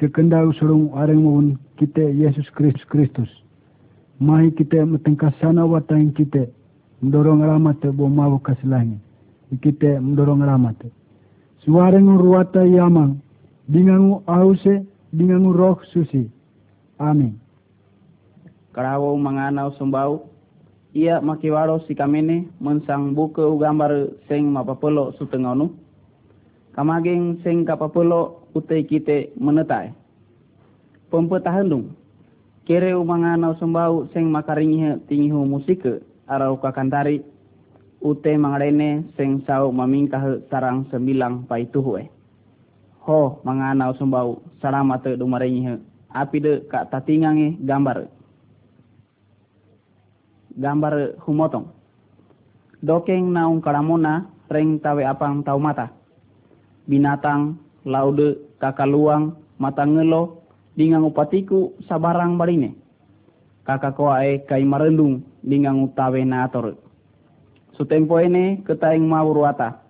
Serung areng maun kita Yesus Kristus Kristus. Mahi kita metengkasana watang kita mendorong alamat bo mau kasilangi. Kita mendorong alamat. Suareng ruwata yamang dingangu ause dingangu roh susi. Amin. Karawo manganaw sembau ia makiwaro si kamene mensang buka gambar sing mapapelo sutengonu. Kamaging sing kapapelo utay kite menetai. Pempetahandung. Kere umanganaw sembau sing makaringi tingihu musike arau kakantari ute mangarene sing sau mamingkah sarang sembilang paituhue. Ho manganaw sembau salamate dumaringi api kak tatingange gambar gambar humotong. Dokeng naung karamona reng tawe apang tau mata. Binatang, laude, kakaluang, mata ngelo, dingang upatiku sabarang barine. Kakak koae kai marendung dingang utawe na ator. Sutempo ene ketaing mau ruata.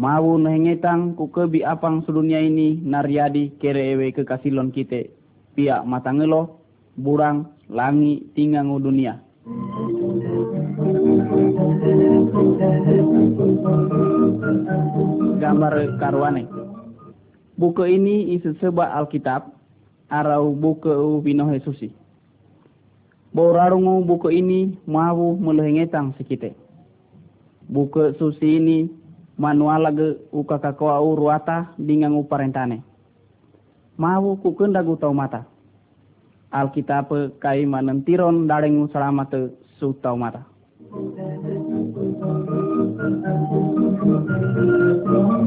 Mau nehengetang ku kebi apang sedunia ini naryadi kere ewe kekasilon kite. Pia mata ngelo, burang, langi, tinggang dunia. Gambar karwane. Buku ini isi seba Alkitab arau buku Bino Yesusi. Borarungu buku ini mau melehengetang sekite. Buku susi ini manual lagi ukakakoa uruata dengan uparentane. Mau ku kendagu tau mata. Alkitab kai manentiron dareng selamat su tau mata.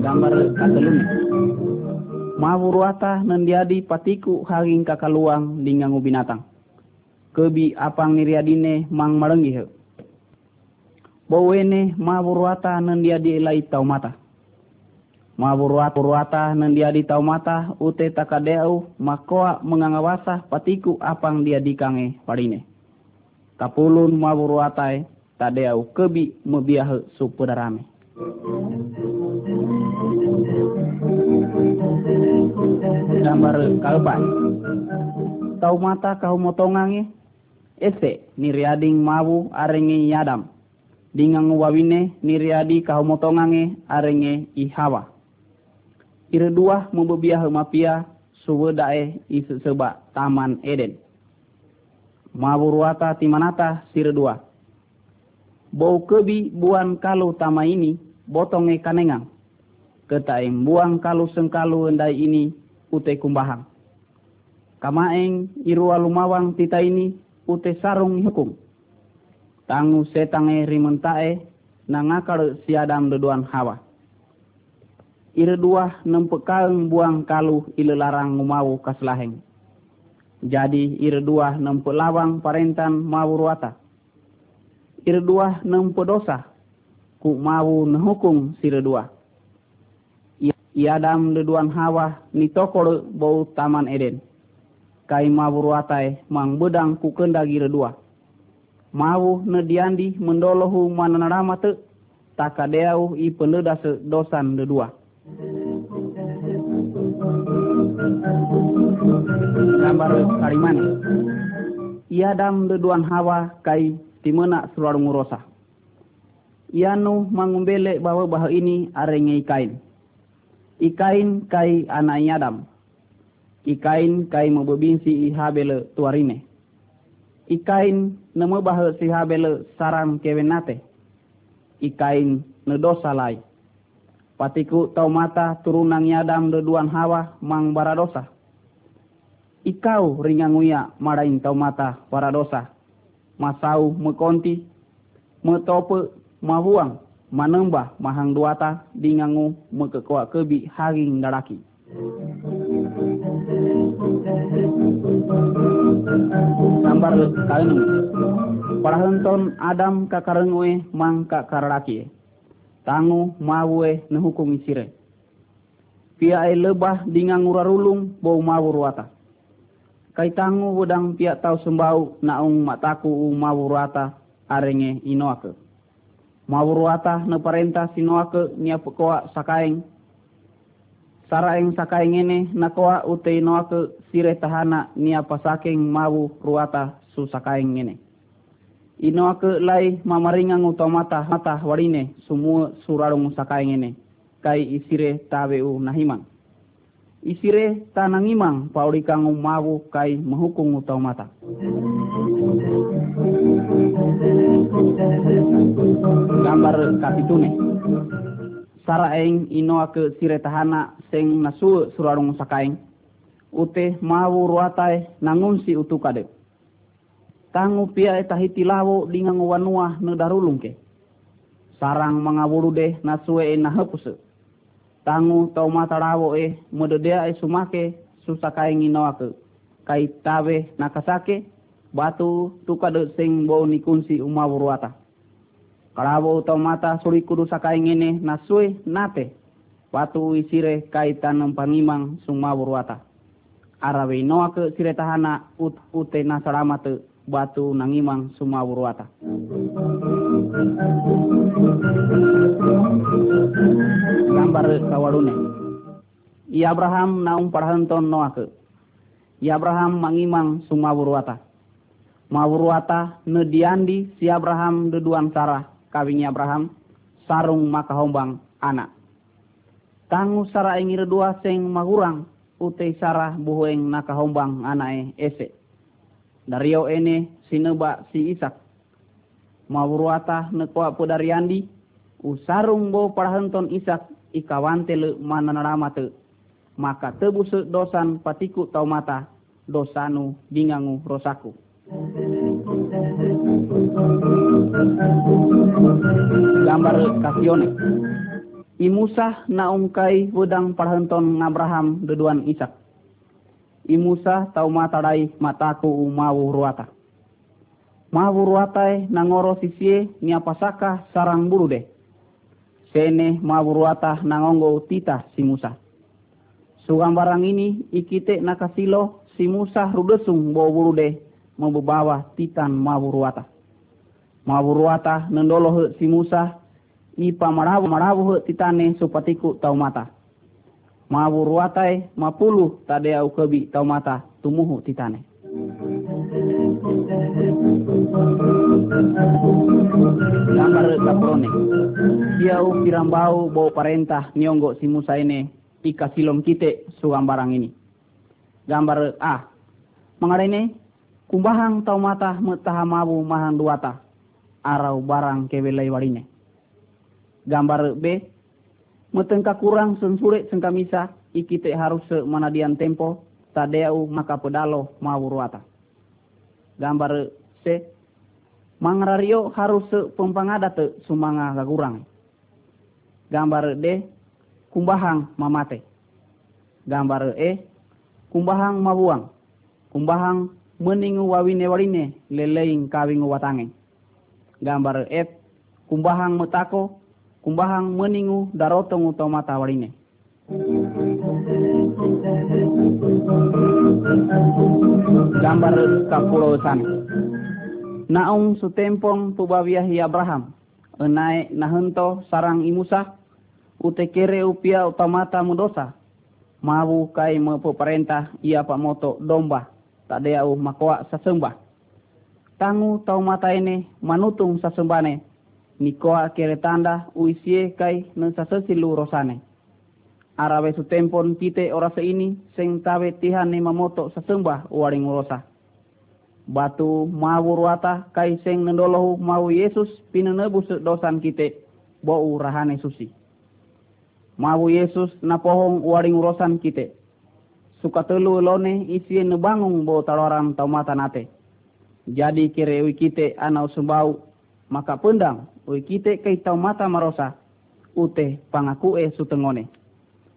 Gambar kakelumi. Mawuruata nandiadi patiku haging kakaluang dingangu binatang. Kebi apang niriadine mang marenggi he. Bowene mawuruata nandiadi elai tau mata. Mawuruata uruata nandiadi tau mata ute takadeu makoa mengangawasa patiku apang dia dikange parine. Kapulun mawuruatai tadeau kebi mebiah supudarame. Gambar kalban. Tau mata kau motongange. Ese niriading mawu arenge yadam. Dingang wawine niriadi kau motongange arenge ihawa. Ire dua mapia suwedae isu seba taman Eden. Mawuruata timanata sire dua. Bau kebi buan kalu tama ini botonge kanengang. Ketaing buang kalu sengkalu endai ini ute kumbahang. Kamaeng irua lumawang tita ini ute sarung hukum. Tangu setange rimentae nangakar siadam deduan hawa. Ire dua nempekaeng buang kalu ile larang ngumau kaslaheng. Jadi ire dua nempelawang parentan mau ruata. Ire dua nempedosa ku mau nehukum sire dua. Iadam deduan hawa ni tokor bau taman Eden. Kai mau ruatai mang bedang ku kendagi redua. Mau nediandi mendolohu mananaramate takadeau i penedase dosan dedua. Gambar karimane. Iadam deduan hawa kai timena surar ngurosa. Ianu mangumbele bahwa bahwa ini arenge ikain. Ikain kai anak Adam. Ikain kai mebebinsi ihabele tuarine. Ikain nemu bahwa si habele sarang kewenate. Ikain nedosa lai. Patiku tau mata turunang yadam deduan hawa mang baradosa. Ikau ringanguya marain tau mata baradosa. Masau mekonti, metope, mahuang, manembah mahang duata dingangu mekekoa kebi haging daraki. Gambar kainu. Parahenton Adam kakarengwe mang kakaraki. Tangu mawe nehukum isire. Pia e lebah dingang urarulung bau mawu ruata. Kai tangu wedang pia tau sembau naung mataku u mawu ruata arenge inoake. Mawu ruata ne parenta sinoake nia pekoa sakaeng. sara ing sakai ngene nakoa utei noa ke sire tahana nia pasaking mawu ruata su sakai ngene inoa ke lai mamaringang utomata mata warine semua surarung sakai ngene kai isire taweu nahimang. Isire tanangimang paurikang mawu kai mahukung utomata gambar kapitune saraeng inoa ke sire tahana seng nasu surarung sakaeng ute mawu ruatai nangunsi utukade tangu pia etahiti lawo dingang wanua nedarulung ke. Sarang mangaburu deh nasue nahepuse. Tangu tau mata rawo e modedea e sumake susakaeng inoa ke kai tawe nakasake batu tukade sing bau nikunsi umawu ruata Kalawo mata suri kudu sakai ngene nasui nate. Watu isire kaitan pangimang suma wata. Arawe noa ke sire tahana ut ute nasaramate batu nangimang suma wata. Gambar kawarune. I Abraham naung parhanton noa ke. I Abraham mangimang suma wata. Mawurwata nediandi si Abraham deduan Sarah kawingnya Abraham sarung maka hombang anak. Tangu sara ingir dua seng mahurang utei sarah buhueng naka hombang anae ese. Dario ene sineba si Isak. Mawuruata nekwa podariandi usarung bo parahenton Isak ikawante le mananaramate. Maka tebus dosan patiku tau mata dosanu bingangu rosaku. Gambar kasione. I Musa naungkai wedang parhenton Abraham deduan Ishak. I Musa tau matarai mataku mau ruata. Mau ruatai nangoro sisie niapasaka sarang buru deh. Sene mau ruata nangonggo tita si Musa. Sugambarang ini ikite nakasilo si Musa rudesung bawa buru deh membawa titan mawurwata. Mawurwata nendolo si Musa ipa marabu marabu titane supatiku tau mata. Mawurwatai mapulu tadea ukebi tau mata tumuhu titane. Gambar kaprone. Siau pirambau bau parentah nyonggo si Musa ini ika silom kite suambarang ini. Gambar A. Mengarene kumbahang tau mata metaha mabu mahang duata arau barang kewelai warine. Gambar B, metengka kurang sensure sengkamisa ikite harus manadian tempo tadeu maka pedalo mau ruata. Gambar C, mangrario harus pempangada te sumanga gagurang. Gambar D, kumbahang mamate. Gambar E, kumbahang mabuang. Kumbahang meningu wawine warine leleing kawing watange. Gambar F, kumbahang metako, kumbahang meningu darotong utomata warine. Gambar kapulo sana. Naung sutempong tubawiahi Abraham, enai nahento sarang imusa, utekere upia utamata mudosa, mabu kai mepeperintah ia pamoto domba tadeau makoa sasembah. Tangu tau mata ini manutung sasembane. Nikoa kere tanda uisie kai ne sasesilu rosane. Arawe su tempon kite orasa ini seng tawe tihan ni mamoto sasembah waring rosa. Batu mawu ruata kai seng nendolohu mau Yesus pinenebus dosan kite bau rahane susi. Mau Yesus napohong waring rosan kite suka telu lone isi nebangung bo tau mata nate. Jadi kire wikite anau sembau maka pendang wikite kei tau mata marosa ute pangaku e sutengone.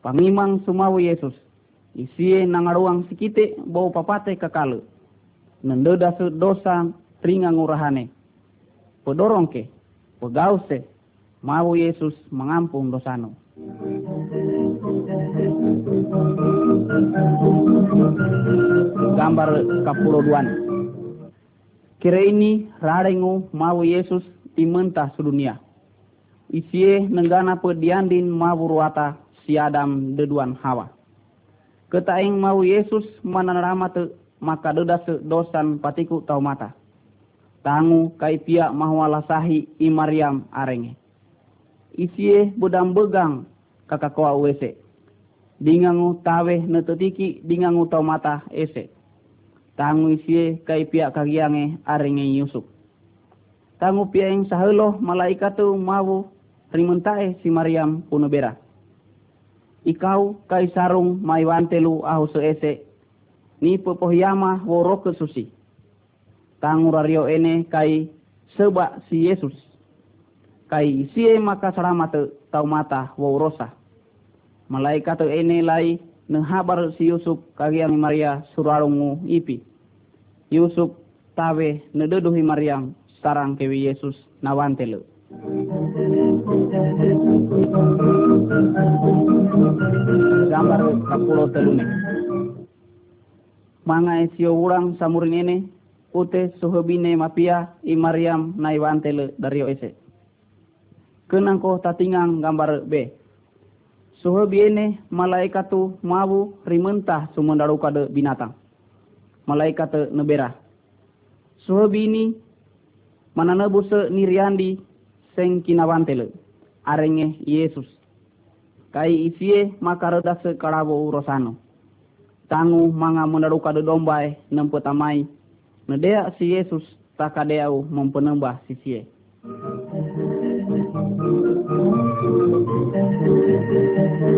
Pangimang sumawu Yesus isie nangaruang sikite bau papate kakalu. Nendeda dosa ringa ngurahane. Podorongke, pegause, mau Yesus mengampung dosano. Gambar kapuro duan. Kira ini rarengu mau Yesus dimentah sedunia. Isie nenggana pediandin mau ruata si Adam deduan Hawa. Ketaing mau Yesus mananarama te maka dedas dosan patiku tau mata. Tangu kai pia mahwala sahi i Maryam arenge. Isie budam begang kakak koa. Dingangu tawe netetiki dingangu tau mata ese. Tangu isie kai pia kagiange arenge Yusuf. Tangu yang saheloh malaikatu mau rimentae si Maryam puno bera. Ikau kai sarung mai wantelu ahu seese ni pepohyama woro susi. Tangu rario ene kai seba si Yesus. Kai sie maka saramate tau mata worosa. Malaikat ene lai nehabar si Yusuf kagiang Maria surarungu ipi. Yusuf tawe nededuhi Maryam sarang kewi Yesus nawantelu. Gambar kapulo telune. Manga esio urang samurin ini ute suhebine mapia i Maryam naiwantele dario ese. Kenang ko tatingang gambar B. Suhebiene malaikatu mabu rimentah sumendaru kade binatang. Malaikat nebera. Suhebini mana nebuse niriandi seng kinawantele. Arenge Yesus. Kai isie makaroda se urosano. Tangu manga menaruka de dombai nempetamai nedea si Yesus takadeau mempenembah sisie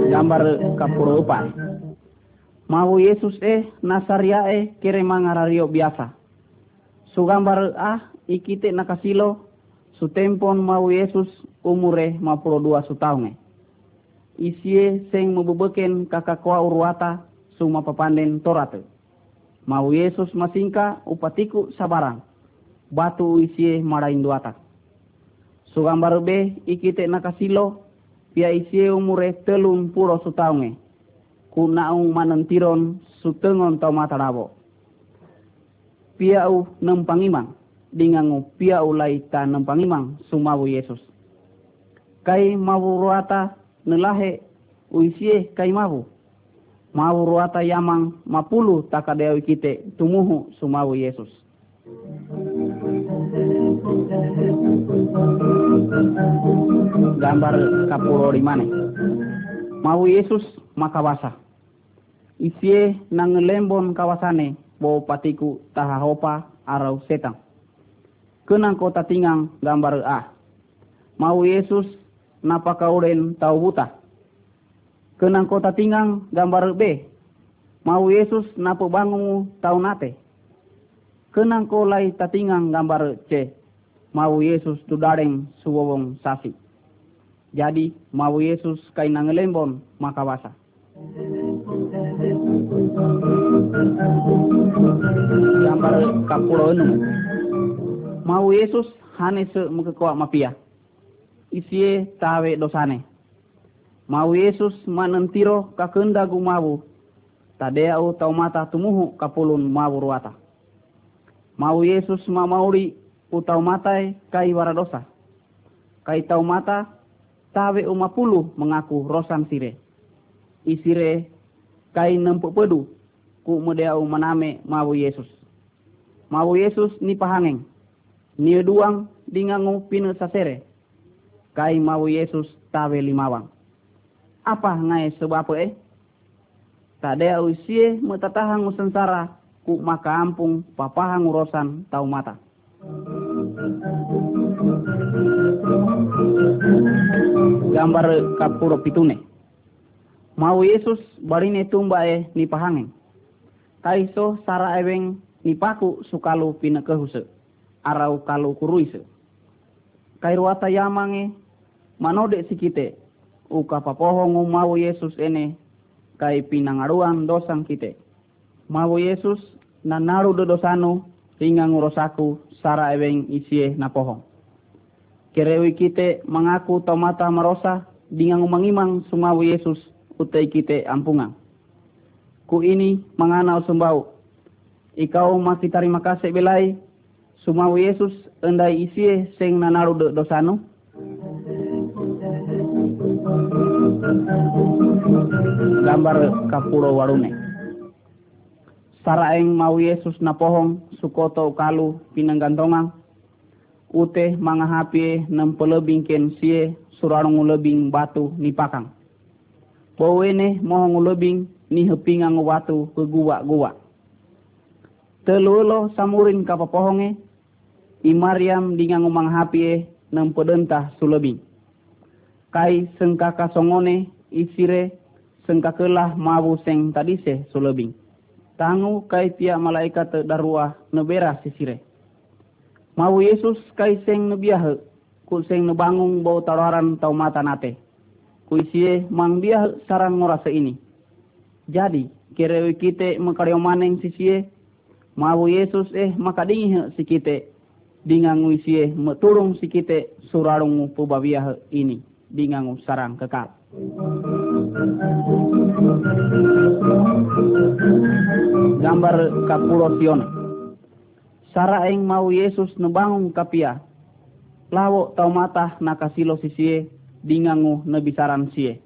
gambar kapuro upai mau Yesus eh Nasaria eh kere mangarario biasa su gambar ah ikite nakasilo su tempon mau Yesus umure mapuro dua su taunge. Isie seng mebebeken kakakoa uruata su mapapanden torate. Mau Yesus masingka upatiku sabarang. Batu isie marain duata. Su gambar be ikite nakasilo pia isie umure telun puro su taunge. Ku naung manentiron su tengon tau matarabo. Pia u nempangimang dingangu pia ulai ta nempangimang sumawu Yesus. Kai mawu ruata nelahe uisie kai mawu. Mawu ruata yamang mapulu takadewi kite tumuhu sumawu Yesus. Gambar kapuro rimane. Mawu Yesus makawasa. Isie nang lembon kawasane bo patiku tahahopa arau setang kenang kota tingang gambar A. Mau Yesus napa kauren tau buta. Kenang kota tingang gambar B. Mau Yesus napa bangunmu tau nate. Kenang ko lai tatingang gambar C. Mau Yesus tudareng suwowong sasi. Jadi mau Yesus kay nangelembon makawasa. Gambar kapuro enung mau Yesus hane se mukekwa mapia. Isie tawe dosane. Mau Yesus manentiro kakenda gumabu. Tadeau tau mata tumuhu kapulun mawu ruata. Mau Yesus mamauri utau matai kai waradosa. Kai tau mata tawe umapulu mengaku rosan sire. Isire kai nempuk pedu ku medeau maname mau Yesus. Mau Yesus ni pahangeng Niu duang dingangu pinu sasere. Kai mau Yesus tawe limawang. Apa ngai sebab eh? Tadea usie metatahang sensara ku maka ampung papahang urusan tau mata. Gambar kapuro pitune. Mau Yesus barine tumba eh ni pahangeng. Kaiso sara eweng ni paku sukalu pina kehuse arau kalau kuruise. Kairuata yamange manode sikite uka papohong mau Yesus ene kai pinangaruan dosang kite. Mau Yesus nanaru do dosano hingga ngurosaku sara eweng isie napohong. Kerewi kite mengaku tomata marosa dengan mangimang sumawu Yesus utai kite ampungan. Ku ini menganau sembau. Ikau masih terima kasih belai Sumawi Yesus endai isie sing nanaru dosano gambar kapulo warune saraeng mau Yesus na pohong sukoto kalu pinanggantongang ute mga hapi nem pelebing ken sie surarong lebing batu ni pakang. Bawene mohong lebing ni hepingang watu ke gua-gua telulo samurin kapapohonge i Mariam dingang umang hapi nem pedentah sulebing kai sengkaka songone isire sengkakelah mabu seng tadise sulebing. Tangu kai pia malaikat darua nebera sisire. Mau Yesus kai seng nebiah ku seng nebangung bau taruaran tau mata nate. Ku isie mang biah sarang ngorasa ini. Jadi kerewe kite makario maneng sisie mau Yesus eh makadingi si kite dingangu isie meturung si kite surarungu pubabiah ini dingangu sarang kekal. Gambar kapulo Sion. Sara eng mau Yesus nebangun kapia. Lawo tau mata nakasilo sisie dingangu nebisaran sie.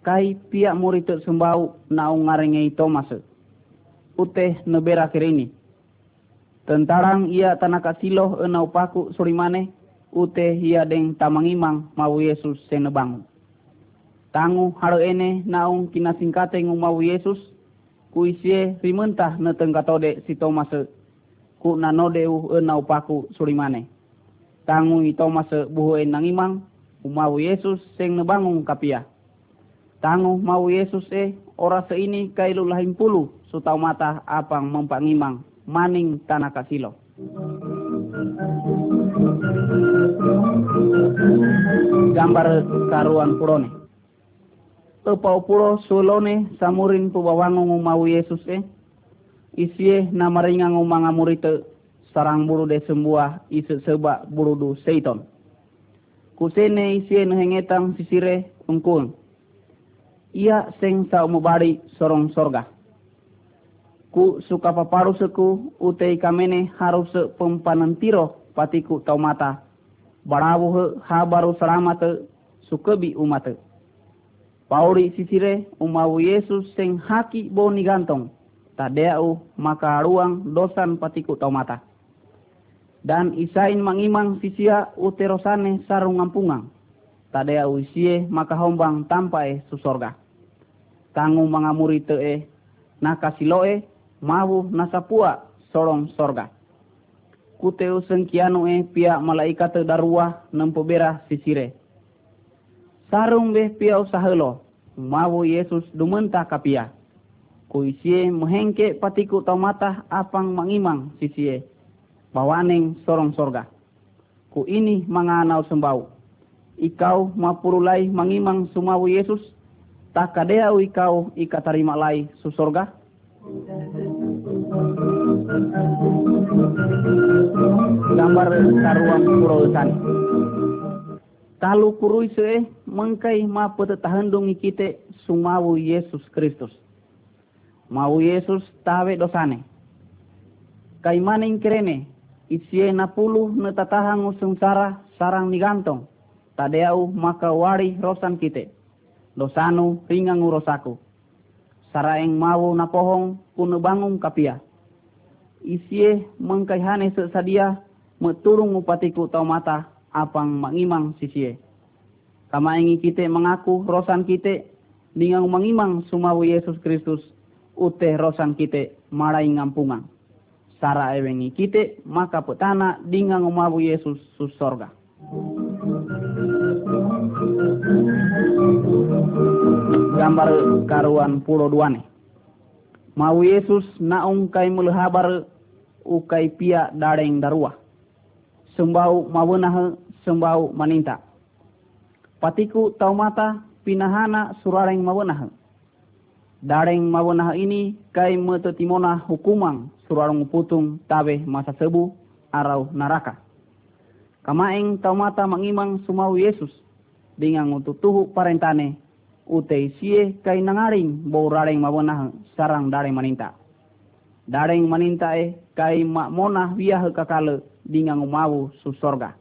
Kai pia murid sembau naung ngarengei Thomas. Uteh nebera kirini. Tentarang ia tanaka silo enau paku surimane ute hiya deng tamangimang mau Yesus senebang. Tangu haro ene naung kinasingkate ngu mau Yesus ku isie rimentah na tengkatode si Thomas ku nanodeu enau paku surimane. Tangu i Thomas buhu nangimang umau Yesus seng nebangung kapia. Tangu mau Yesus e ora seini kailu lahim pulu sutau mata apang mempangimang maning tanah kasilo. Gambar karuan purone Epau pulo sulone samurin pubawango mau Yesus e isie namaringa ngumanga murite sarang buru de sembuah ise seba burudu seiton. Kusene isie nehengetang sisire ungkun ia seng sa umubari sorong sorga. Ku suka paparu seku utei kamene harus pempanantiro patiku tau mata barabu ha baru selamat sukebi umat pauri sisire umawu Yesus sing haki boni gantong tadeau maka ruang dosan patiku tau mata dan isain mangimang sisia uterosane sarung ngampungang tadeau isie maka hombang tampai susorga tangu mangamuri tee nakasiloe mawu nasapua sorong sorga kuteu sengkianu e pia malaikat darua nempo bera sisire. Sarung be pia usahelo, mawu Yesus dumenta kapia. Kuisie mehengke patiku tau mata apang mangimang sisie. Bawaneng sorong sorga. Ku ini manganau sembau. Ikau mapurulai mangimang sumawu Yesus. Tak kadeau ikau ikatarima lai susorga. gambar karuang kurosan talu kurui se mengkai ma pete tahandungi kite sumawu Yesus Kristus. Mau Yesus tawe dosane. Kai maning kerene isie napulu ne tatahang sara sarang nigantong. Tadeau maka wari rosan kite. Dosanu ringang urosaku saraeng mau napohong kuno bangung kapia isie mengkaihane sesadia meturung upatiku tau mata apang mangimang sisie. Kama ingi kite mengaku rosan kite ningang mangimang sumawu Yesus Kristus ute rosan kite marai ngampungan. Sara ewengi kite maka petana dingang umawu Yesus sus sorga. Gambar karuan pulo duane. Mau Yesus naung kai melehabar ukai pia dareng darua sembau mawenah sembau maninta. Patiku tau mata pinahana surareng mawenah. Dareng mawenah ini kai timona hukumang surareng putung tabe masa sebu arau naraka. Kamaeng tau mata mangimang sumau Yesus dengan untuk tuhu parentane utei sie kai nangaring bau rareng mawenah sarang dareng maninta. Dareng maninta e kai mak monah biah kakale dingang umawu su sorga.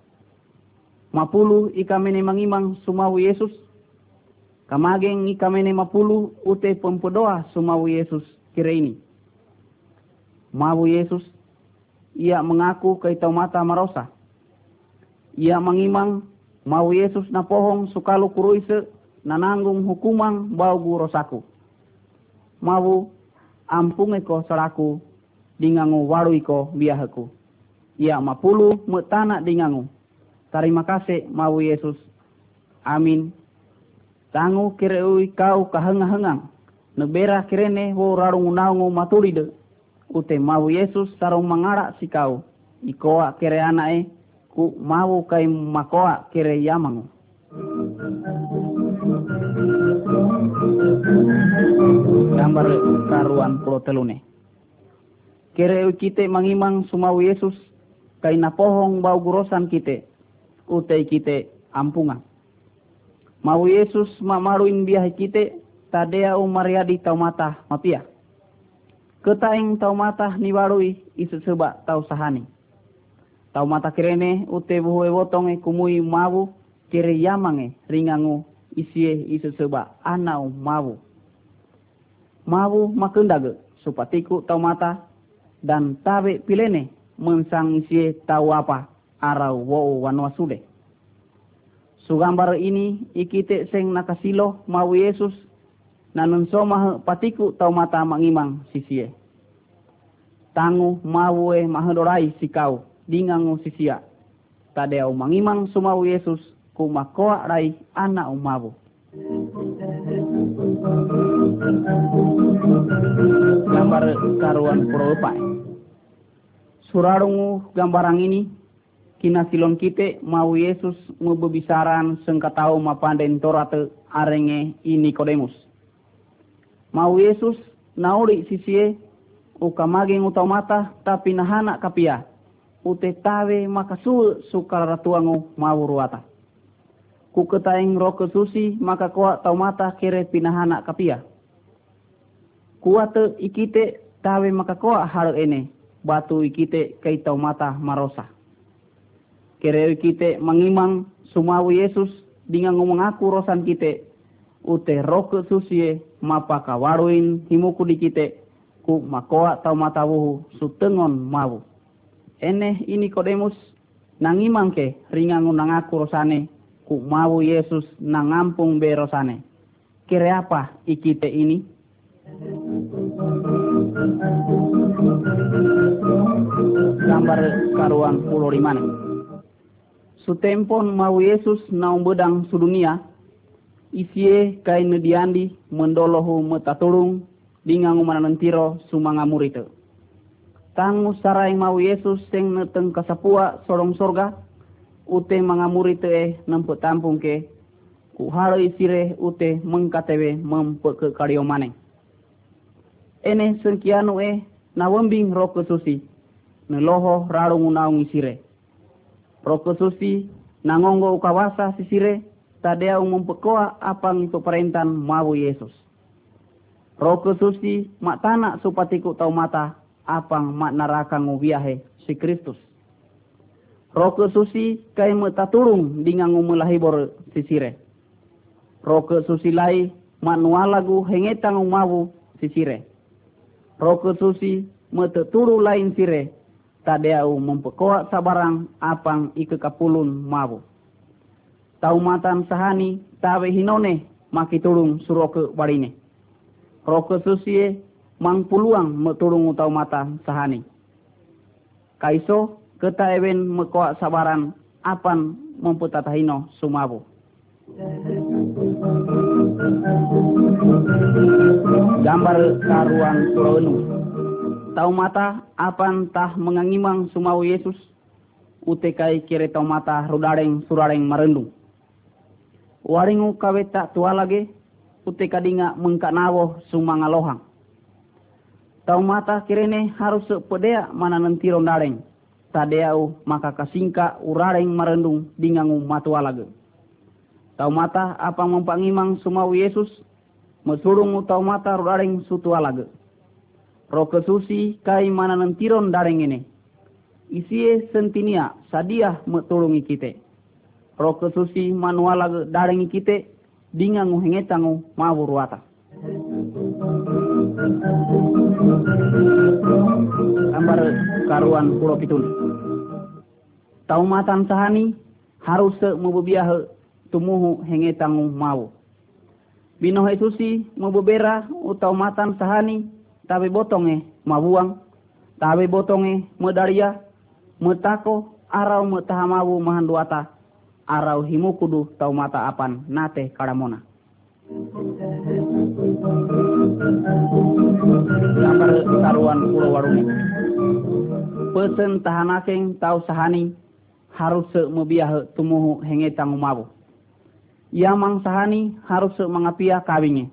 Mapulu ika mene mangimang sumawu Yesus, Kamageng ikamene mapulu ute pempedoa sumawu Yesus kira ini. Mawu Yesus, ia mengaku kaitau mata marosa. Ia mengimang mau Yesus na pohong sukalu kuruise nananggung hukumang bau rosaku. Mau ampung eko selaku dingangu waru iko biahaku. Ia mapulu metana dingangu. Terima kasih mau Yesus. Amin tangu kireui kau kahenga-hengang nebera kirene wo rarung naungu maturide ute mau Yesus sarung mangara si kau ikoa kire anae ku mau kai makoa kire yamangu gambar karuan pulau telune kire kite mangimang sumau Yesus kai napohong bau gurosan kite ute kite ampungan Mau Yesus mamaruin biah kite tadea umariadi tau mata mapia. Ketaing tau mata niwarui isu seba tau sahani. Tau mata kirene ute buhue wotonge kumui mawu kiri yamange ringangu isie isu seba anau mawu. Mawu makendage supatiku tau mata dan tabe pilene mensang isie tau apa arau wo wanwasude Sugambar ini ikite seng nakasilo mau Yesus nanun soma patiku tau mata mangimang sisie. Tangu mawe mahadorai sikau dingangu sisia. Tadeu mangimang sumau Yesus ku makoa rai anak umabu. Gambar karuan propai. Surarungu gambarang ini kina silon kite mau Yesus mau bebisaran sengkatau mapanden torate arenge ini kodemus. Mau Yesus nauri sisie ukamageng utamata tapi nahana kapia ute tawe makasul sukaratuangu mau ruata. Ku ketaing roke susi maka kuat tau mata kere pinahana kapia. Kuate ikite tawe maka kuat hal ini batu ikite kei tau mata marosa kere kite mangimang sumawu Yesus dengan ngomong aku rosan kite ute roke susie mapa kawaruin himuku di kite ku makoa tau matawuhu sutengon mawu ene ini kodemus nangimang ke ringangu nang aku rosane ku mawu Yesus nangampung be rosane. Kere apa ikite ini? Gambar karuan pulau limane Sutempon mau Yesus naung bedang sudunia, isie kai diandi mendolohu metatulung dingangu mananantiro sumanga murite. Tangu sarai mau Yesus seng neteng kasapua sorong sorga, ute mangamurite eh nempe tampung ke, ku haro isire ute mengkatewe mempe ke kario maneng. Ene sengkianu eh nawembing roko susi, neloho rarung naung isire Prokosusi nangongo ukawasa sisire tadea umumpekoa apang itu perentan mau Yesus. Prokosusi mak tanak supatiku tau mata apang mak naraka ngubiahe si Kristus. Prokosusi kai metaturung dingangu melahibor sisire. Prokosusi lai mak nualagu hengetang umawu sisire. Prokosusi meteturu lain sire tadeau mempekoa sabarang apang ike kapulun mabu. Taumatan sahani tawe hinone maki tulung suroke barine. Roke susie mang puluang metulung utau mata sahani. Kaiso keta ewen mekoa sabaran apan memputatahino sumabu. Gambar karuan Pulau tau mata apan tah mengangimang sumau Yesus utekai kire tau mata rudareng surareng marendung. Waringu kawe tak tua lagi uteka dinga mengkak nawo sumang lohang. Tau mata kirene harus sepedea mana nanti rondareng. Tadeau maka kasingka urareng marendung dingangu matua lagi. Tau mata apa mempangimang sumau Yesus mesurung tau mata rudareng sutua lagi roke susi kai mana nantiron dareng ini. Isie sentinia sadia metulungi kite. Roke susi manuala dareng kite dingangu hengetangu mawuruata. Gambar karuan pulau pitun. Taumatan sahani harus mububiah tumuhu hengetangu mau. Bino Yesusi mububera utau matan sahani tabe botonge mabuang tabe botonge medaria metako arau metahamawu mahanduata arau himukudu tau mata apan nate karamona. Gambar taruan pulau warungi. Pesen tahanakeng tau sahani harus mebiah tumuhu hengetang umabu. Yamang sahani harus mengapia kawingnya.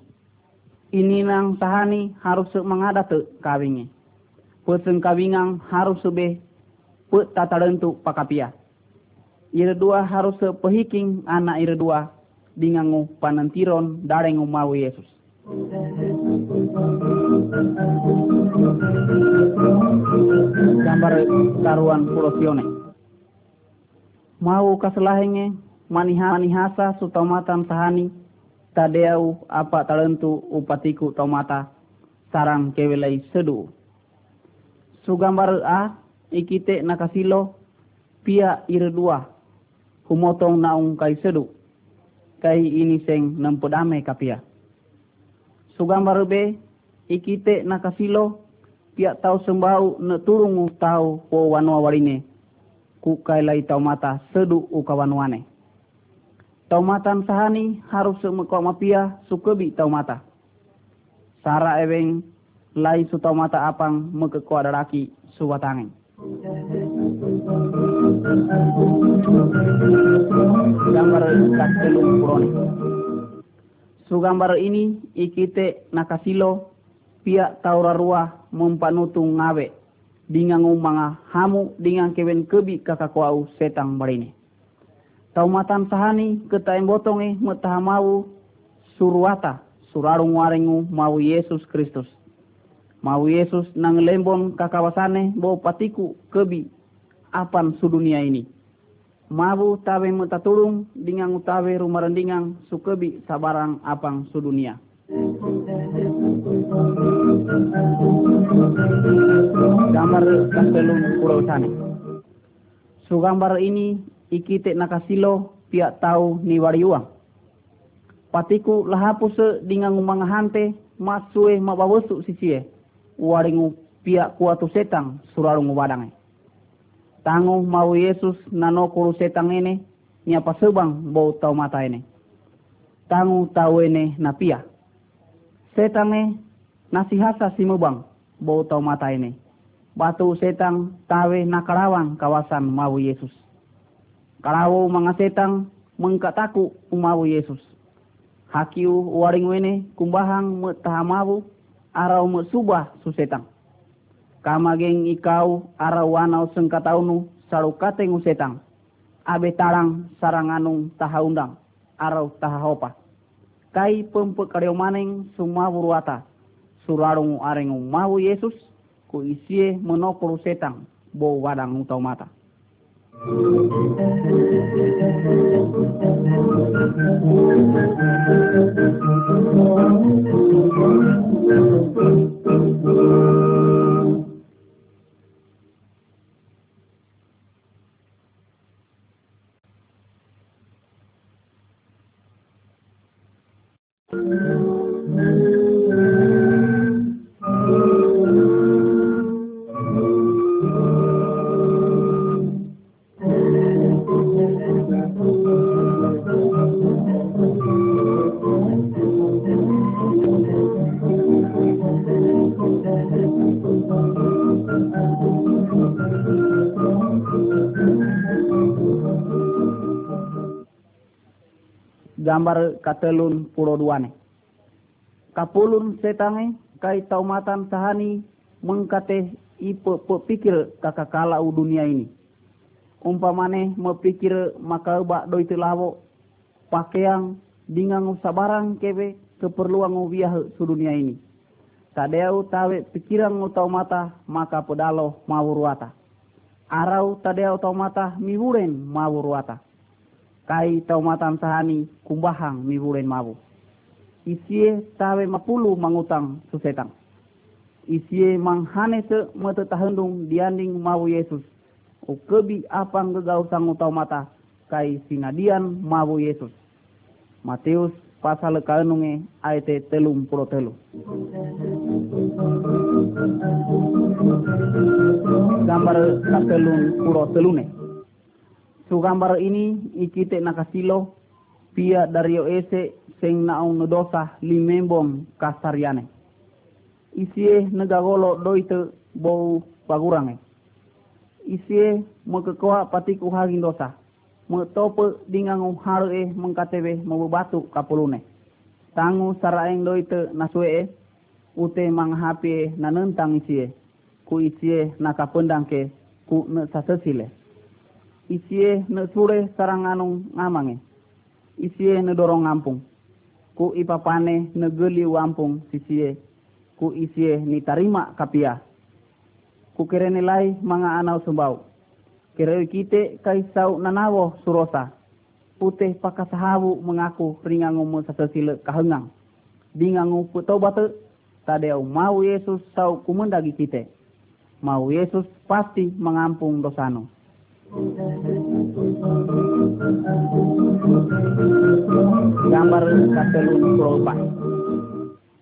Ini nang sahani harus mengadat kawingnya. Pesen kawingang harus be put tata rentu pakapia. Ira dua harus pehiking anak ira dua dingangu panantiron dareng umawi Yesus. Gambar taruan pulau Sione. Mau kaselahenge maniha manihasa sutomatan sahani tadeau apa talentu upatiku tomata sarang kewelai sedu. Sugambar a ikite nakasilo pia ira dua humotong naung kai sedu kai ini seng nampodame kapia. Sugambar be ikite nakasilo pia tau sembau na turungu tau po wanwa warine ku kai lai tau mata sedu ukawanwane. Tau matan sahani harus mekok mapia sukebi tau mata. Sara eweng lai su tau mata apang mekeko adaraki suwatangen. Gambar kastelung purone. Sugambar ini ikite nakasilo pia taurarua mempanutung ngawe dingang umanga hamu dingang kewen kebi kakakuau setang marine. Taumatan sahani ketaim botonge metahamau suruata surarung warengu mau Yesus Kristus. Mau Yesus nang lembon kakawasane bo patiku kebi apan sudunia ini. Mabu tawe metatulung dingang utawe rumarendingang sukebi sabarang apang sudunia. Gambar kastelung pulau sana. Sugambar ini ikite nakasilo pia tau ni wariuang. Patiku lahapuse dingang umangahante masue mabawesu sisie. Waringu pia kuatu setang surarung wadangai. Tango mau Yesus nano kuru setang ini nyapa sebang bau tau mata ini. Tango tau ini napia. Setange nasihasa simubang bau tau mata ini. Batu setang tawe nakarawang kawasan mau Yesus. Kalawo mga setang mengkataku umawu Yesus. Hakiu waring wene kumbahang metahamawu araw mesubah susetang. Kamageng ikaw araw wanaw sengkataunu sarukateng usetang. Abe tarang saranganung tahaundang araw tahahopa. Kai pempekario maneng sumawuruata. surarung areng umahu Yesus ku isie menopol setang bo wadang utau. Thank you. Gambar katelun pulau duane. Kapulun setange kai taumatan sahani mengkate ipe pikir kakakala dunia ini. Umpamane mepikir maka bak doi telawo pakaian dingang sabarang kebe keperluan ngubiah dunia ini. Tadeu tawe pikiran mata maka pedalo mawuruata. Arau tadeu mata miwuren mawuruata kai taumatan sahani kumbahang mibulen mabu. Isie tawe mapulu mangutang susetang. Isie manghane se mata tahendung dianding mabu Yesus. O kebi apang gegau sangu taumata kai sinadian mabu Yesus. Matius pasal kaenunge ayat telung puluh telu. Gambar katelung puluh telune. Su gambar ini ikite nakasilo pia dari ese sing naung nedosa limembong kasariane. Isie negagolo doite bau bagurange. Isie mekekoa patiku hagin dosa tope dingangu haru e mengkatebe batu kapulune. Tangu saraeng doite nasue ute manghapi nanentang isie ku isie nakapendang ke ku ne sasesile. Isie ne sure sarang anung ngamange. Isie ne dorong ngampung. Ku ipapane ne geli wampung sisie ku isie ni tarima kapia. Ku kerene lai manga anau sembau Kira kite kai sau nanawo surosa. Putih pakasahabu mengaku ringangu sasasile kahengang. Dingangu putobate tadeu mau Yesus sau kumendagi kite. Mau Yesus pasti mengampung dosano. Gambar katelu kelopak.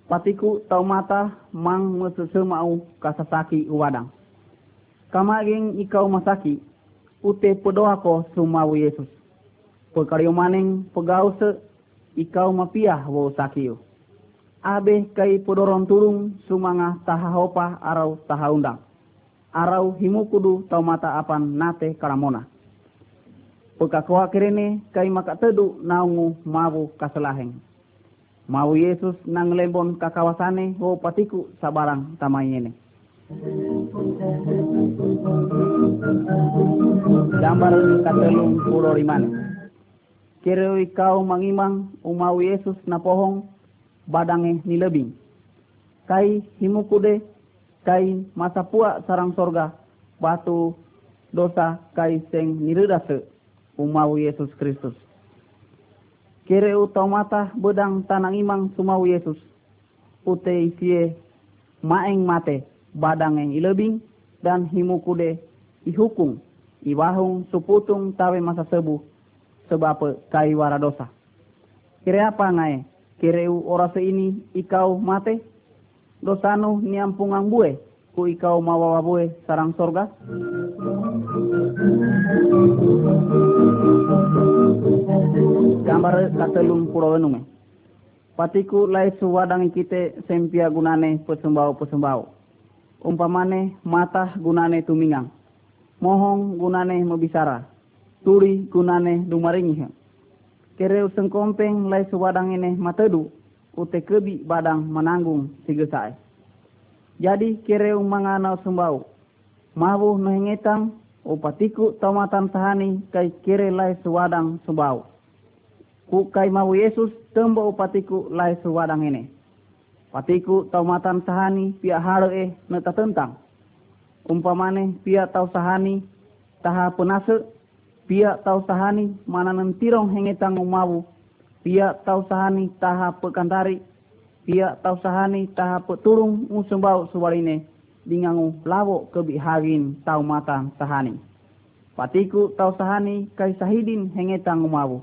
Patiku tau mata mang mesese mau kasasaki wadang. Kamaring ikau masaki, ute podoa ko sumau Yesus. Pekario maning pegau se, ikau mapiah wo sakio. Abe kai podoron turung sumangah tahahopa arau tahaundang. Arau himukudu tau mata apan nate karamona. Pekakoa kerene kai maka tedu naungu mawu kaselaheng. Mau Yesus nang lembon kakawasane ho patiku sabarang tamayene. Gambar katelung pulo rimane. Kira kau mangimang umau Yesus na pohong badange nilebing. Kai himukude kai masa pua sarang sorga batu dosa kai seng niredase umau Yesus Kristus. Kere utau mata bedang tanang imang sumau Yesus. Ute isie maeng mate badang yang ilebing dan himukude ihukung iwahung suputung tawe masa sebu sebab kai waradosa. Kire apa ngai? Kireu orase ini ikau mate? Dosanu niampungang bue ku ikau mawawa bue sarang sorga? Gambar katelung puro enume. Patiku lai suwadang kite sempia gunane pesembau pesembau umpamane mata gunane tumingang. Mohong gunane mebisara. Turi gunane dumaringi. Kere useng kompeng lai suwadang ini matedu ute kebi badang menanggung sigesai jadi kere umangana sembau mabu mengetang upatiku tomatan sahani kai kere lai suwadang sembau ku kai mau Yesus tembo upatiku lai suwadang ini Patiku tau matan sahani pia haro eh neta tentang. Umpamane pia tau sahani taha penase pia tau sahani mana nentirong hengetang umawu. Pia tau sahani taha pekantari. Pia tau sahani taha peturung musembau suwaline. Dingangu lawo kebi hagin tau matan sahani. Patiku tau sahani kai sahidin hengetang umawu.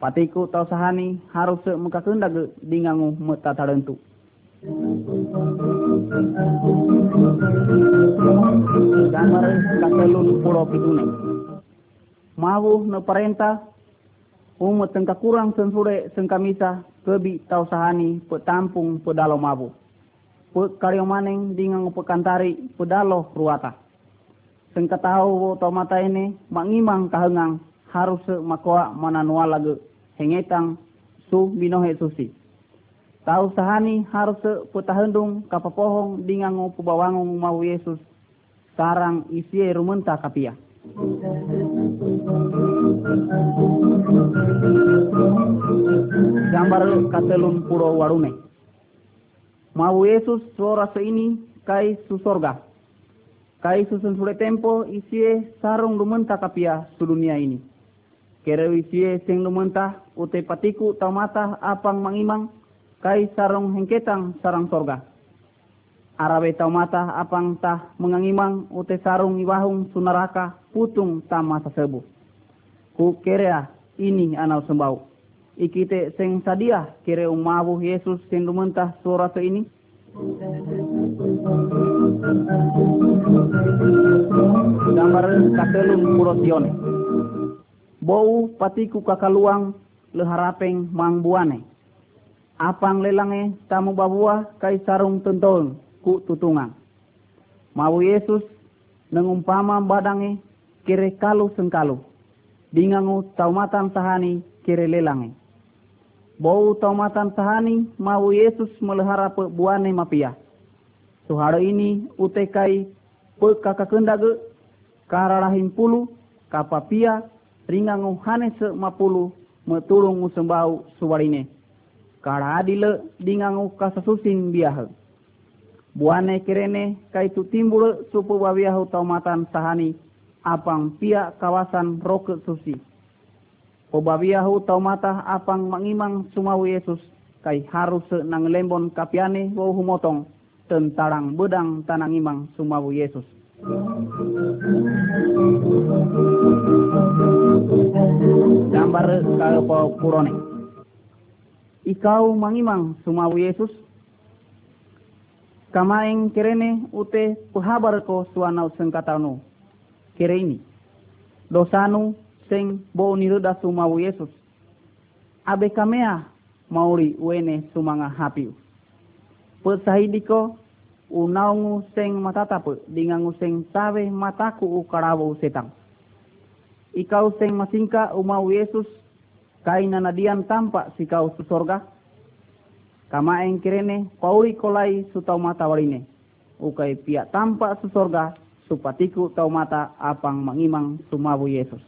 Patiku tau sahani harus muka kendag dingangu meta tarentu. Gambar kakelun pulau pitune. Mau ne perintah umat tengka kurang sensure sengkamisa kebi tau sahani petampung pedalo mabu. Pe karyo maneng dingang pekantari pedalo ruata. Sengka tahu tau mata ini mangimang kahengang harus makoa mananua lagu hengetang su binohe susi. Tahu sahani harus petahendung kapapohong dingango pubawangung mau Yesus. Sarang isi rumenta kapia. Gambar katelun puro warune. Mau Yesus suara seini kai susorga. Kai susun sule tempo isi sarung rumenta kapia su dunia ini. kerewi sie sing lumentah ute patiku taumata apang mangimang kai sarong hengketang sarang sorga. Arabe taumata apang tah mengangimang ute sarung iwahung sunaraka putung tama sasebu. Ku kerea ini anau sembau. Ikite sing sadia kere umawu Yesus sing lumentah suara ini. Gambar katelun purosione. Bau patiku kakaluang leharapeng mang buane. Apang lelange tamu babua kai sarung tenton ku tutungan. Mau Yesus nengumpama badange kire kalu sengkalu. Dingangu taumatan sahani kire lelange. Bau taumatan sahani mau Yesus melihara buane mapia. Suhara ini utekai pe kakakendage kararahim pulu kapapia ringangu hane se mapulu metulungu sembau suwarine. Kara adile dingangu kasasusin biah. Buane kirene kaitu timbul supu babiahu taumatan sahani apang pia kawasan roke susi. Pobabiahu tau mata apang mangimang sumawu Yesus kai harus nang lembon kapiane wau humotong tentarang bedang tanang imang sumawu Yesus. Gambar po purone. Ikau mangimang sumawu Yesus kamaeng kerene ute pehabar ko suanau sengkatanu kere ini dosanu sing bo niruda sumawu Yesus. Abe kamea mauri wene sumanga hapiu. Pesahidiko unaungu sing matatapu dingangu sing tawe mataku ukarawo setang. Ikau sing masingka umau Yesus kaina nadian tampak sikau susorga. Kama eng kirene pauri kolai sutau mata warine. Ukai pia tampak susorga supatiku tau mata apang mangimang sumawu Yesus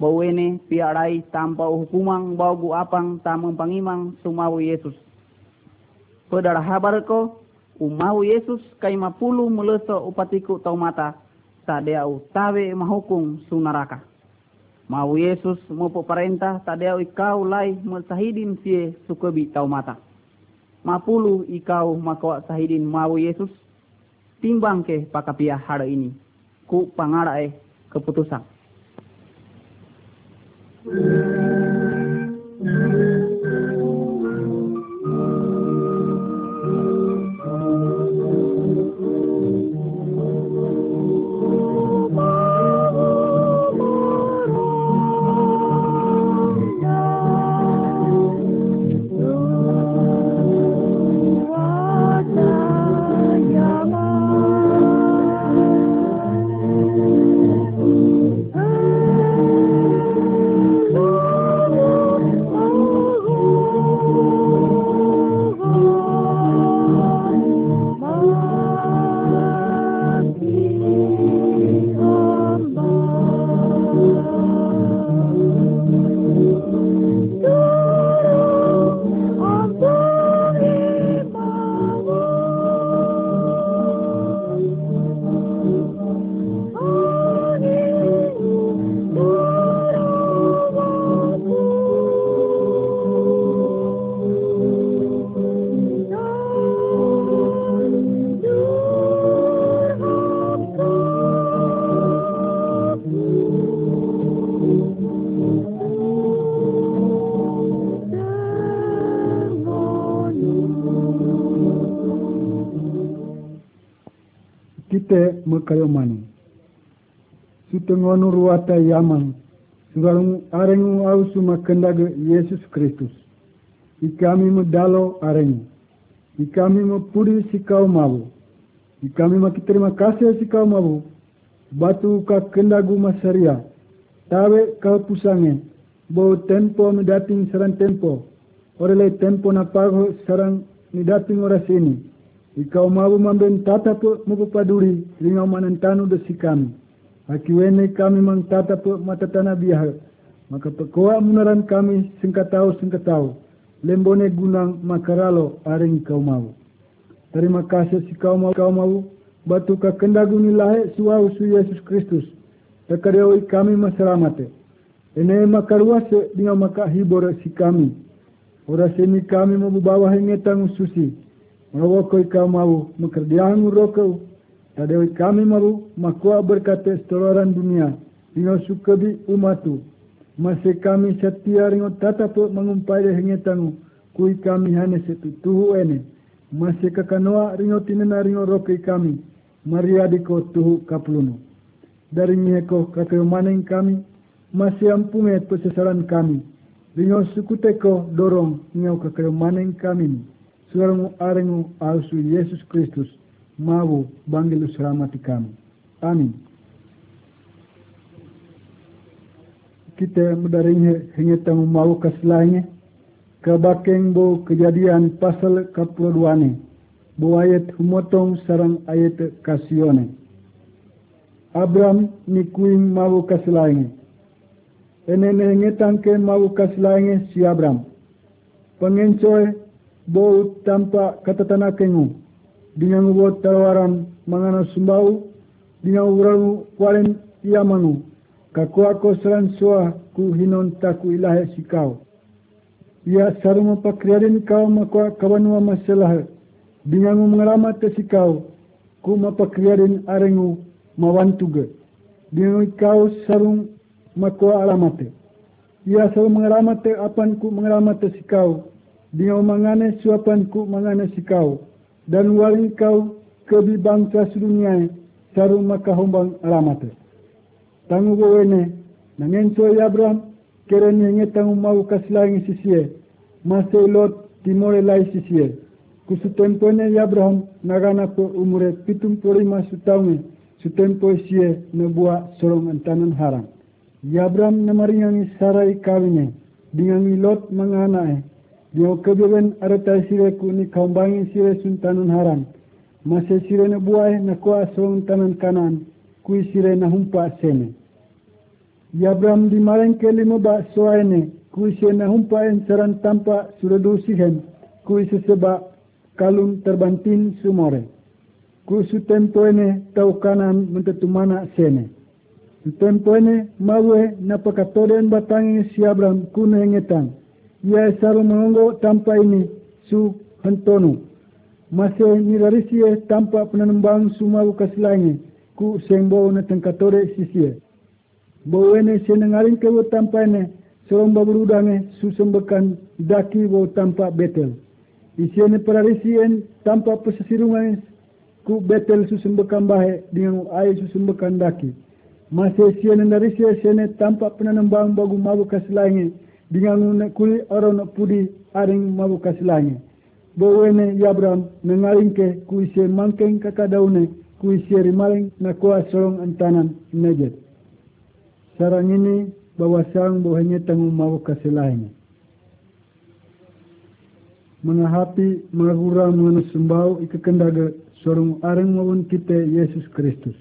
bawene piarai tanpa hukumang bau apang tamang pangimang sumawu Yesus. Pedara habar ko umau Yesus kay mapulu muleso upatiku tau mata tadea utawe mahukung sunaraka. Mau Yesus mupo perintah tadea ikau lai mesahidin sie sukebi tau mata. Mapulu ikau makawa sahidin mau Yesus timbang ke pakapia hari ini ku pangarae keputusan. Makayo mani. Sutengono ruata yaman, sugalung arengu au suma kendaga Yesus Kristus. Ikami medalo arengu. Ikami mepuri sikau mabu. Maki terima kasih sikau mabu. Batu ka kendagu masaria. Tawe kau pusange. Bo tempo medating sarang tempo. Orele tempo na pago sarang nidating oras ini. Ikaw mabu mamben tata po mapapaduri ringaw manantano da si kami. Akiwene kami mang tata po matatana biha. Makapakoa munaran kami singkatao singkatao. Lembone gunang makaralo aring ikaw mabu. Terima kasih si kau mau kau mau batu ka kendagu nilahe suau su Yesus Kristus. Takareoi kami masalamate. Ene makaruase dengan maka hibor si kami. Ora seni kami mau bawa hengetang susi. Mawakoi kau mau mekerdiang rokau. Tadewi kami mau makwa berkata setoloran dunia. Dengan sukabi umatu. Masih kami setia ringo tatap mengumpai hengetang. Kui kami hanya setutuhu ene. Masih kakanoa ringo tinena ringo rokai kami. Maria diko tuhu kapuluno. Dari nyeko kakeo maning kami masih ampunge pesesaran kami. Ringo sukuteko dorong ngau kakeo maning kami. Suaramu arengu alsu Yesus Kristus. Mawu bangilu selamati kami. Amin. Kita mendaringnya hingga tamu mau keselahnya. Kebakeng bo kejadian pasal kapuluduane. Bo ayat humotong sarang ayat kasione. Abraham ni kuing mau keselahnya enene ngetangke mau kaslainge si Abraham. Pengencoy bau tanpa katatana kengu. Dengan buat tawaran mangana sumbau. Dengan urang kualen iamanu. Kakua ko seran soa ku hinon taku ilahe si kau. Ia sarungo pakriarin kau makua kawanua masalah. Dengan mengalamat si kau. Ku mapakriarin arengu mawantuga. Dengan kau sarung makwa alamate. Ia selalu mengalamate apan ku mengalamate si kau. Dia mangane suapan ku mangane si kau. Dan waling kau kebi bangsa sedunia saru maka hombang alamate. Tangu bowene nangen so Abraham keren yang tangu mau kaslangi sisie. Masih lot timore lai sisie. Kusutempone Abraham nagana ko umure pitum pori masu taunge. Sutempo sie nebuah sorong antanan harang. Yabram namaringangi sarai kawine dingangi lot manganae dio kebeben arata sire ku ni kaumbangi sire suntanun haran. Mase sire na buai na koa kanan kui sire na humpa sene. Yabram di mareng ke limo ba soaene kui sire na humpa en saran tampa suradu sihen kui seseba kalun terbantin sumore. Ku su tempo ene tau kanan mentetumana sene. Tempone mawe napakatoren batangi si Abraham kuna ngetang. Ia saru mengongo tanpa ini su hentonu. Masih nirarisie tanpa penanembang sumawu kasilangi ku sengbo na tengkatore sisie. Bawene senengaring kewo tanpa ini sorong baburudange susembekan daki wo tanpa betel. Isiene pararisien tanpa pesesirungan ku betel susembekan bahe dengan air susembekan daki. Masih siane dari sia siane tampak penanambang bagu mabu kasilangi dengan ngune kuli nak pudi aring mabu kasilangi. Bawene Yabram mengalingke kuise mangkeng kakadaune kuise rimaling na kuah sorong antanan nejet. Sarang ini bawa sang tanggung mabu kasilangi. Mengahapi menghura mengenai sembau ikakendaga sorong aring maupun kita Yesus Kristus.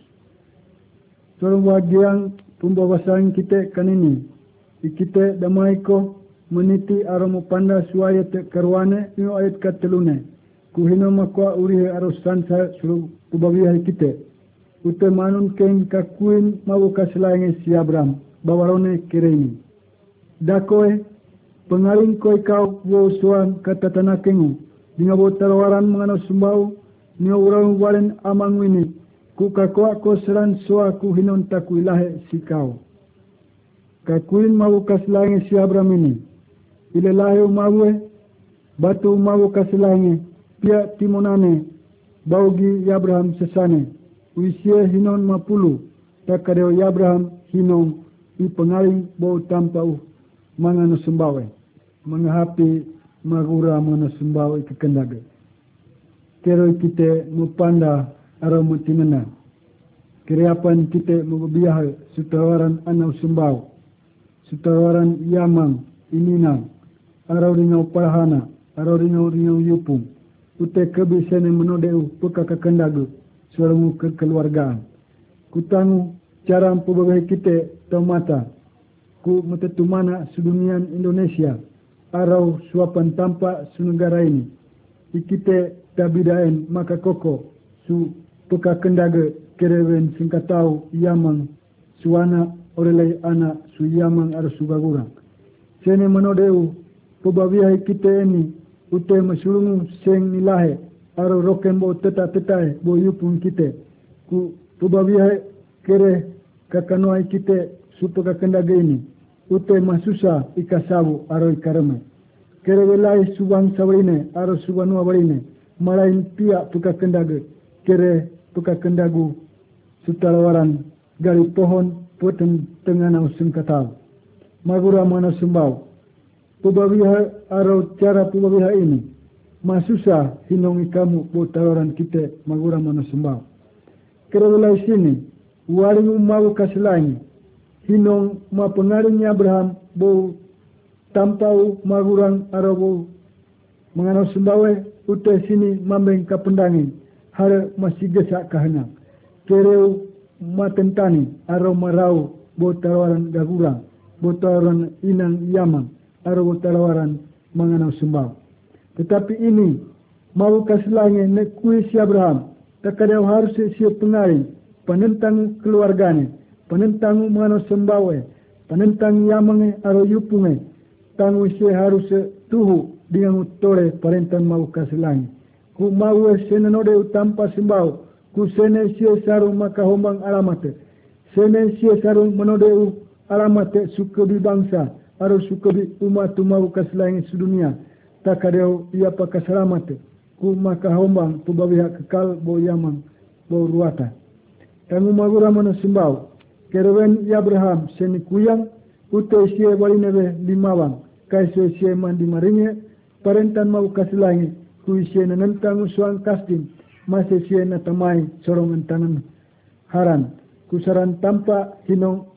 Sorong wagiang pembawasan kita kan ini. Kita damai ko meniti aramu panda suaya te karwane ino ayat katelune. Kuhino makwa uri arusan sa suruh kubawi kita. Ute manun keng kakuin mau kasilangi si Abraham. Bawarone kireni. Dakoe pengaling koi kau wo suan kata tanah kengu. Dinga bo tawaran mengano sumbau. Nio urang walen amang wini ku kakua ko seran soa ku hinon taku ilahe si kau. Kakuin mau kasilangi si Abraham ini. Ile lahe umawe, batu umawe kasilangi, pia timonane, baugi Abraham sesane. Uisia hinon mapulu, takadeo Abraham hinon i pengaling bau tanpa u mangano sumbawe. Mengahapi magura mangano sumbawe ikekendaga. Kero kita mupanda araw mo tinana. Kiriapan kita magubiyah sutawaran anaw sumbaw. Sutawaran yamang ininang. Araw ringaw parahana. Araw ringaw ringaw yupung. Ute kebisan yang menodeu pekakakandagu. Suaramu kekeluargaan. Kutangu cara pembagai kita tau mata. Ku metetumana sedunian Indonesia. Arau suapan tampak sunegara ini. Ikite tabidaen maka koko su puka kendaga kerewen singkatau yamang suana orelai anak suyamang ar subagurang. Sene manodeu pubawihai kita ini ute masulungu seng nilahe aro roken bo teta tetae bo yupun kita ku pubawihai kere kakanoai kita supo kakendaga ini ute masusa ikasabu aro ikarame kere welai subang sawarine aro subanua warine malain pia puka kendaga kere puka kendagu sutalawaran gali pohon poten tengana usung katau magura mana sumbau pubawiha aro cara pubawiha ini. Masusa hinongi kamu po talawaran kita magura mana sumbau kere welai sini waring umau kasilangi hinong ma pengaring Abraham bo tampau magurang arabu mengano sumbawe ute sini mambeng kapendangi har masih gesak kahana. Kereu matentani aro marau bo tawaran gagurang bo tawaran inang yaman aro bo tawaran mengano sumbau tetapi ini mau kaslange ne kuis Abraham takadau harus siap pengaring penentang keluarganya penentang mengano sumbawe penentang yamange aro yupunge tangu se harus tuhu dengan utore parentan mau kasilangi. Ku mau sene node utampa simbau. Ku sene sie saru maka hombang alamate. Sene sie saru menode u alamate sukebi bangsa. Aro sukebi umat mau kasilangi sedunia. Takadeu ia pakasalamate. Ku maka hombang tubawiha kekal bo yamang bo ruata. Tangu magura mana simbau. Kerewen Abraham seni kuyang ute sie walinebe limawang kaiso sie mandi maringe parentan mau kasilangi kui sie na nantang usuang kastin masih sie na tamai sorongan tanan haran kusaran tampa hinong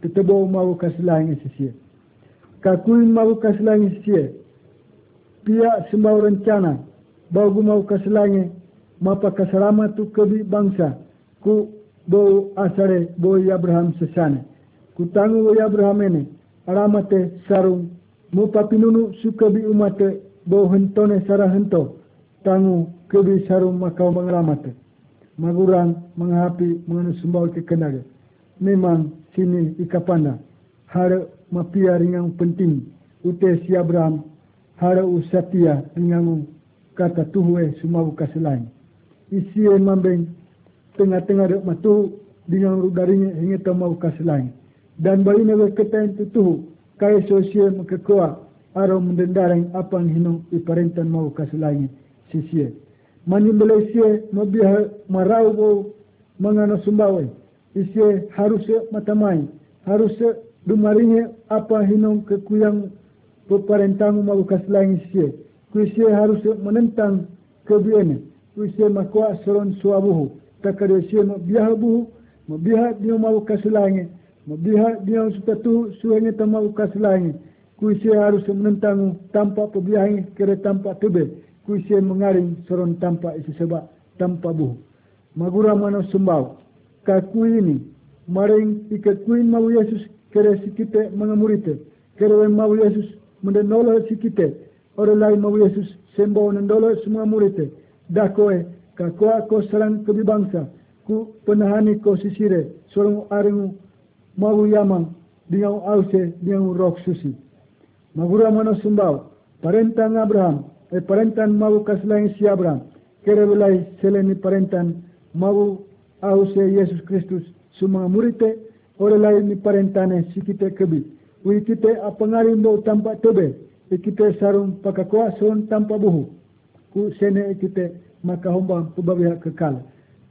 tetebo mau kasilangi sie kakui mau kasilangi sie pia sembau rencana bagu mau kasilangi mapa kasarama tu kebi bangsa ku bo asare bo Abraham sesane. Ku tangu Abraham ini alamate sarung mo papinunu sukabi umate bo hentone sara hento tangu kebi sarum makau mengelamat magurang menghapi mengenai sembau ke memang sini ikapana hara mapia ringan penting ute siabram, hara usatia ringan kata tuhwe semua kaselain. selain isi mambeng tengah-tengah dek matu dengan rudarinya hingga tamau kaselain. Dan bagi negara kita tutuh, kaya sosial mengkekuat arah mendendarang apa yang hinung iparintan mau kasih sisye. Manimbalay siya mabiha maraw bo mga nasumbaway. Isye harus matamay. Harus dumaringe apa hinong kekuyang peparentang mau kasulangin siya. Kuisye harus menentang kebiene. Kuisye makwa soron suabuhu. Takade siya mabiha buhu. Mabiha dia mau kasulangin Mabiha dia tu suhanya tama ukas lain. Kuisi harus menentang tanpa pebiahi kira tanpa tebe. Kuisi mengaring soron tanpa isi sebab tanpa buh. Magura mana sumbau. Kaku ini maring ikat kuin mau Yesus kira si kita mengamurite. Kira mau Yesus mendenolo si kita. Orang lain mau Yesus sembaw nendolo semua murite. Dakoe kakua ko serang kebibangsa. Ku penahani ko sisire. Sorong aringu mau yamang dengan ause dengan roh susi. Magura mana sumbau, parentan Abraham, e parentan mau kaslain si Abraham, kere belai seleni parentan mau ause Yesus Kristus sumang murite, ore lai ni parentane si kita kebi. Ui kita apangarin do tanpa tebe, e kita sarung pakakuah son tanpa buhu. Ku sene e kita maka hombang pubabiha kekal.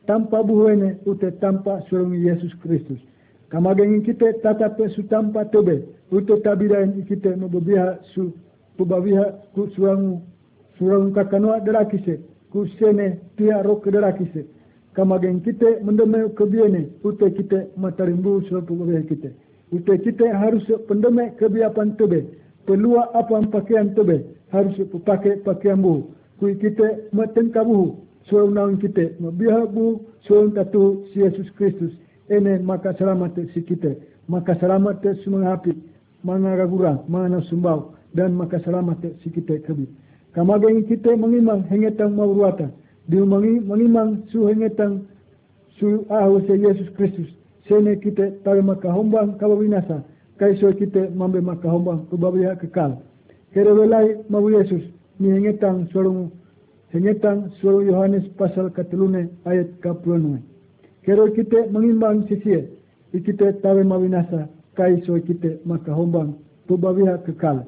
Tanpa buhu ini ute tanpa surung Yesus Kristus. Kamagangin kita tata pe su tampa tobe. Uto tabiran kita mababiha su pubabiha ku surangu surangu kakanoa derakise. Ku sene tia rok derakise. Kamagangin kita mendeme kebiene. Uto kita matarimbu su pubabiha kita. Uto kita harus pendeme kebiapan tobe. Pelua apa pakaian tobe. Harus pakai pakaian buhu. Kui kita matengka buhu. Surangu naung kita. Mabiha buhu. Surangu tatu si Yesus Kristus ene maka selamat si kita maka selamat semua api mga ragura mga nasumbau dan maka selamat si kita kebi kamageng kita mengimang hengetang mawruata di mangi mengimang su hengetang su ahu se Yesus Kristus. Sene kita tawe makahombang kabawinasa kaiso kita mambe makahombang kubabiha kekal. Kere welai mabu Yesus ni hengetang sorong hengetang sorong Yohanes pasal katulune ayat kapulunwe kero kita mengimbang sisie ikite tawe mawinasa kaiso kita makahombang kubabiha kekal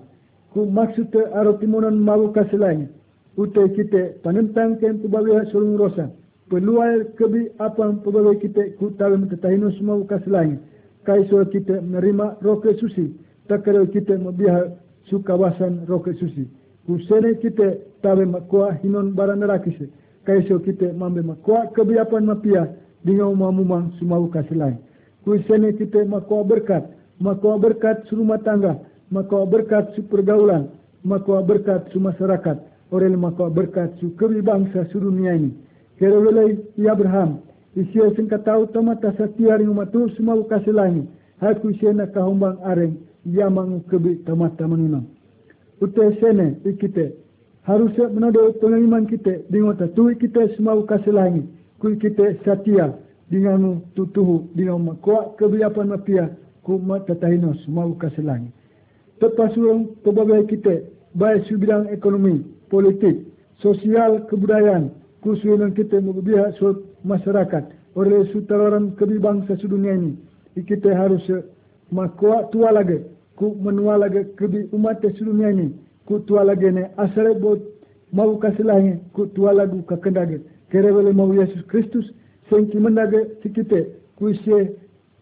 ku maksud aro timonan mabu kasilain ute kita panentang ken kubabiha sorong rosa peluai kebi apa pegawai kita ku tahu mentetahinu semua ukas lain. Kaiso kita menerima roke susi. Tak kira kita membiar sukawasan roke susi. Ku sene kita tahu makua hinon barang neraki se. Kaiso kita mambe makua kebi apa mapia dengan mamumang semua ukas lain. Ku sene kita makua berkat. Makua berkat serumah tangga. Makua berkat supergaulan. Makua berkat masyarakat. Orang makua berkat su kebi bangsa sedunia ini. Kero welai i Abraham. Isia sing katau tama ta satia ring umatu semua kasih langi. Haku isia na kahumbang areng yamang kebi tamata menunang. Ute sene ikite. Harusnya menado pengiman kita dengan tu kita semua kasih langi. Kui kita satia dengan tutuhu dengan makwa kebiapan mapia ku matatahino semua kasih urang pelbagai kita baik bidang ekonomi, politik, sosial, kebudayaan, kusunan kita mengubah suatu masyarakat. Oleh sutararan kebi bangsa sedunia ini kita harus makwa tua lagi ku menua lagi kebi umat sedunia ini. Ku tua lagi ne asal bot mau kasih lain ku tua lagu kakendage kere wale mau Yesus Kristus sengki mendage sikite ku isi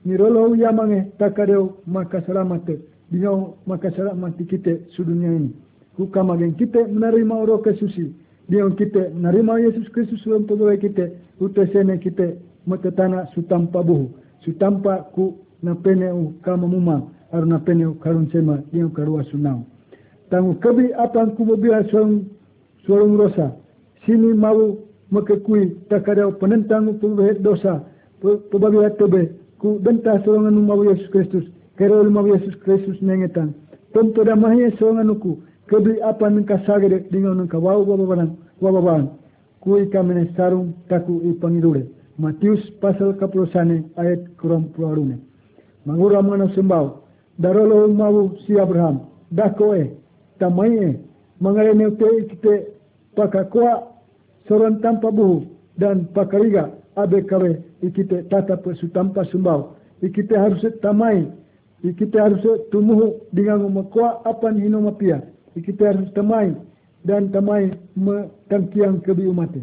nirolo yamange takareo maka selamat dinau maka selamat kita sedunia ini. Ku kamagen kita menerima roh kesusi dia kita menerima Yesus Kristus dalam pegawai kita. Utasene kita matatana sutampa buhu sutampa ku napene u kama muma. Aru napene u karun sema. Dia karua sunau. Tangu kabi apa ku mobila suang suang rosa. Sini mau makakui takada penentang pegawai dosa. Pegawai tebe ku benta suangan mau Yesus Kristus kerol mau Yesus Kristus nengetan tonto damahnya suanganuku kebi apa nengka sagede dengan nengka wau bababanan wababan kui kamene sarung taku i pangidule Matius pasal kapulosane ayat kuram puarune mangura mana sembau. Darolo mau si Abraham. Dako e tamai e. Mangare ne te kite pakakwa soran tanpa buhu dan pakariga abe kawe ikite tata pesu tanpa sembau. Ikite harus tamai ikite harus tumuhu dengan makwa apan hino mapia ikite harus tamai dan tamai me tangkiang kebi umate.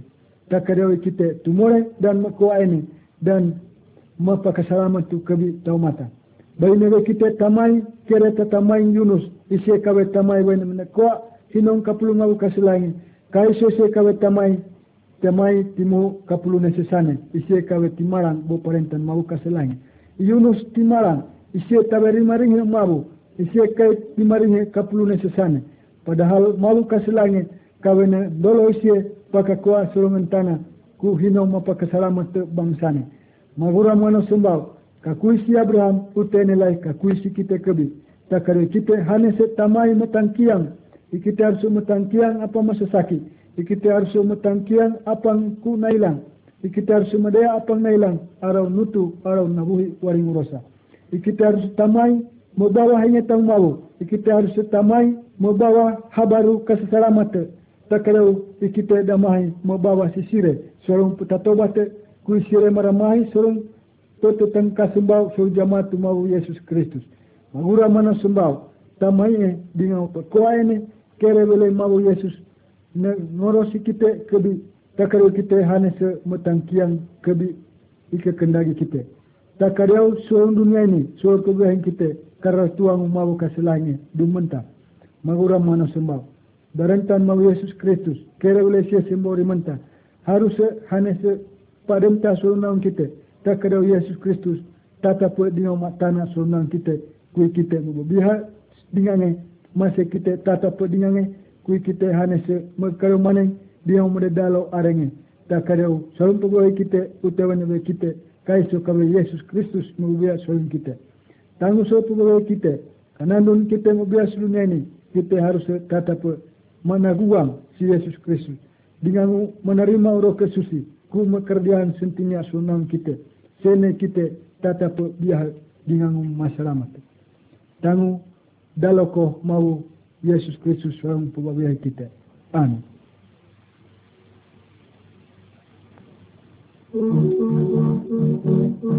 Takadewi kita tumore dan makwa ini dan mapakasalamat tu kebi taumata. Bayi newe kita tamai kere tamai Yunus isi kawe tamai wen menekwa hinong kapulu ngau kasilangi. Kaiso se kawe tamai tamai timu kapulu nesesane isi kawe timarang bo parentan mau kasilangi. Yunus timarang isi taberi maringi mabu isi kai timaringi kapulu nesesane. Padahal malu kasilangi kawena dolo isie pakakua sulungan tanah ku hino mapakasalamat bangsane. Magura mano sumbau kakuisi Abraham utene lai kakuisi kita kebi. Takare kita hane se tamai matangkiang. Ikita harus matangkiang apa masa sakit. Ikita harus matangkiang apa ku nailang. Ikita harus madaya apa nailang. Arau nutu arau nabuhi waring urosa. Ikita harus tamai membawa hanya tahu mau. Kita harus tamai membawa habaru keselamatan. Tak kalau kita damai membawa sisire. Sorong petatobat kui sire maramai sorong toto tengka sembau so jamaat mau Yesus Kristus. Magura mana sembau. Tamai e dengan perkoa ini kere bele mau Yesus. Ngorosi kita kebi. Tak kalau kita hanya semetangkiang kebi ika kendagi kita. Tak kalau seorang dunia ini, seorang kebahan kita, karena tuang mau kasih langit, dumenta magura mana sembau. Darantan mau Yesus Kristus, kera boleh sia sembau rimanta. Harus hanese pademta surunang kita. Tak kada Yesus Kristus, tata pun dengan matana surunang kita. Kui kita biha dengan masa kita tata pun dengan kui kita hanese merkaro maneng dia umur dalau arenge. Tak kada salun pegawai kita utawan kita kaiso kabe Yesus Kristus mengubah salun kita. Tangguh so pegawai kita. Kanandun kita mengubah salun ini kita harus kata apa menaguang si Yesus Kristus dengan menerima roh kesusi ku mekerjaan sentinya sunang kita sene kita tatap biah dengan masyarakat. Tangu daloko mau Yesus Kristus orang pembabiah kita. Amin. Kita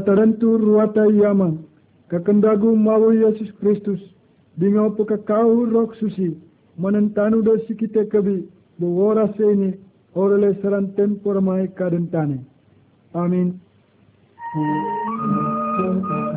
Tatarantu ruata yama, kakendagu mau Yesus Kristus, dengan kau rok susi, menentanu dosi kita kebi, bawora seni, orale saran mai kadentane. Amin. Hmm.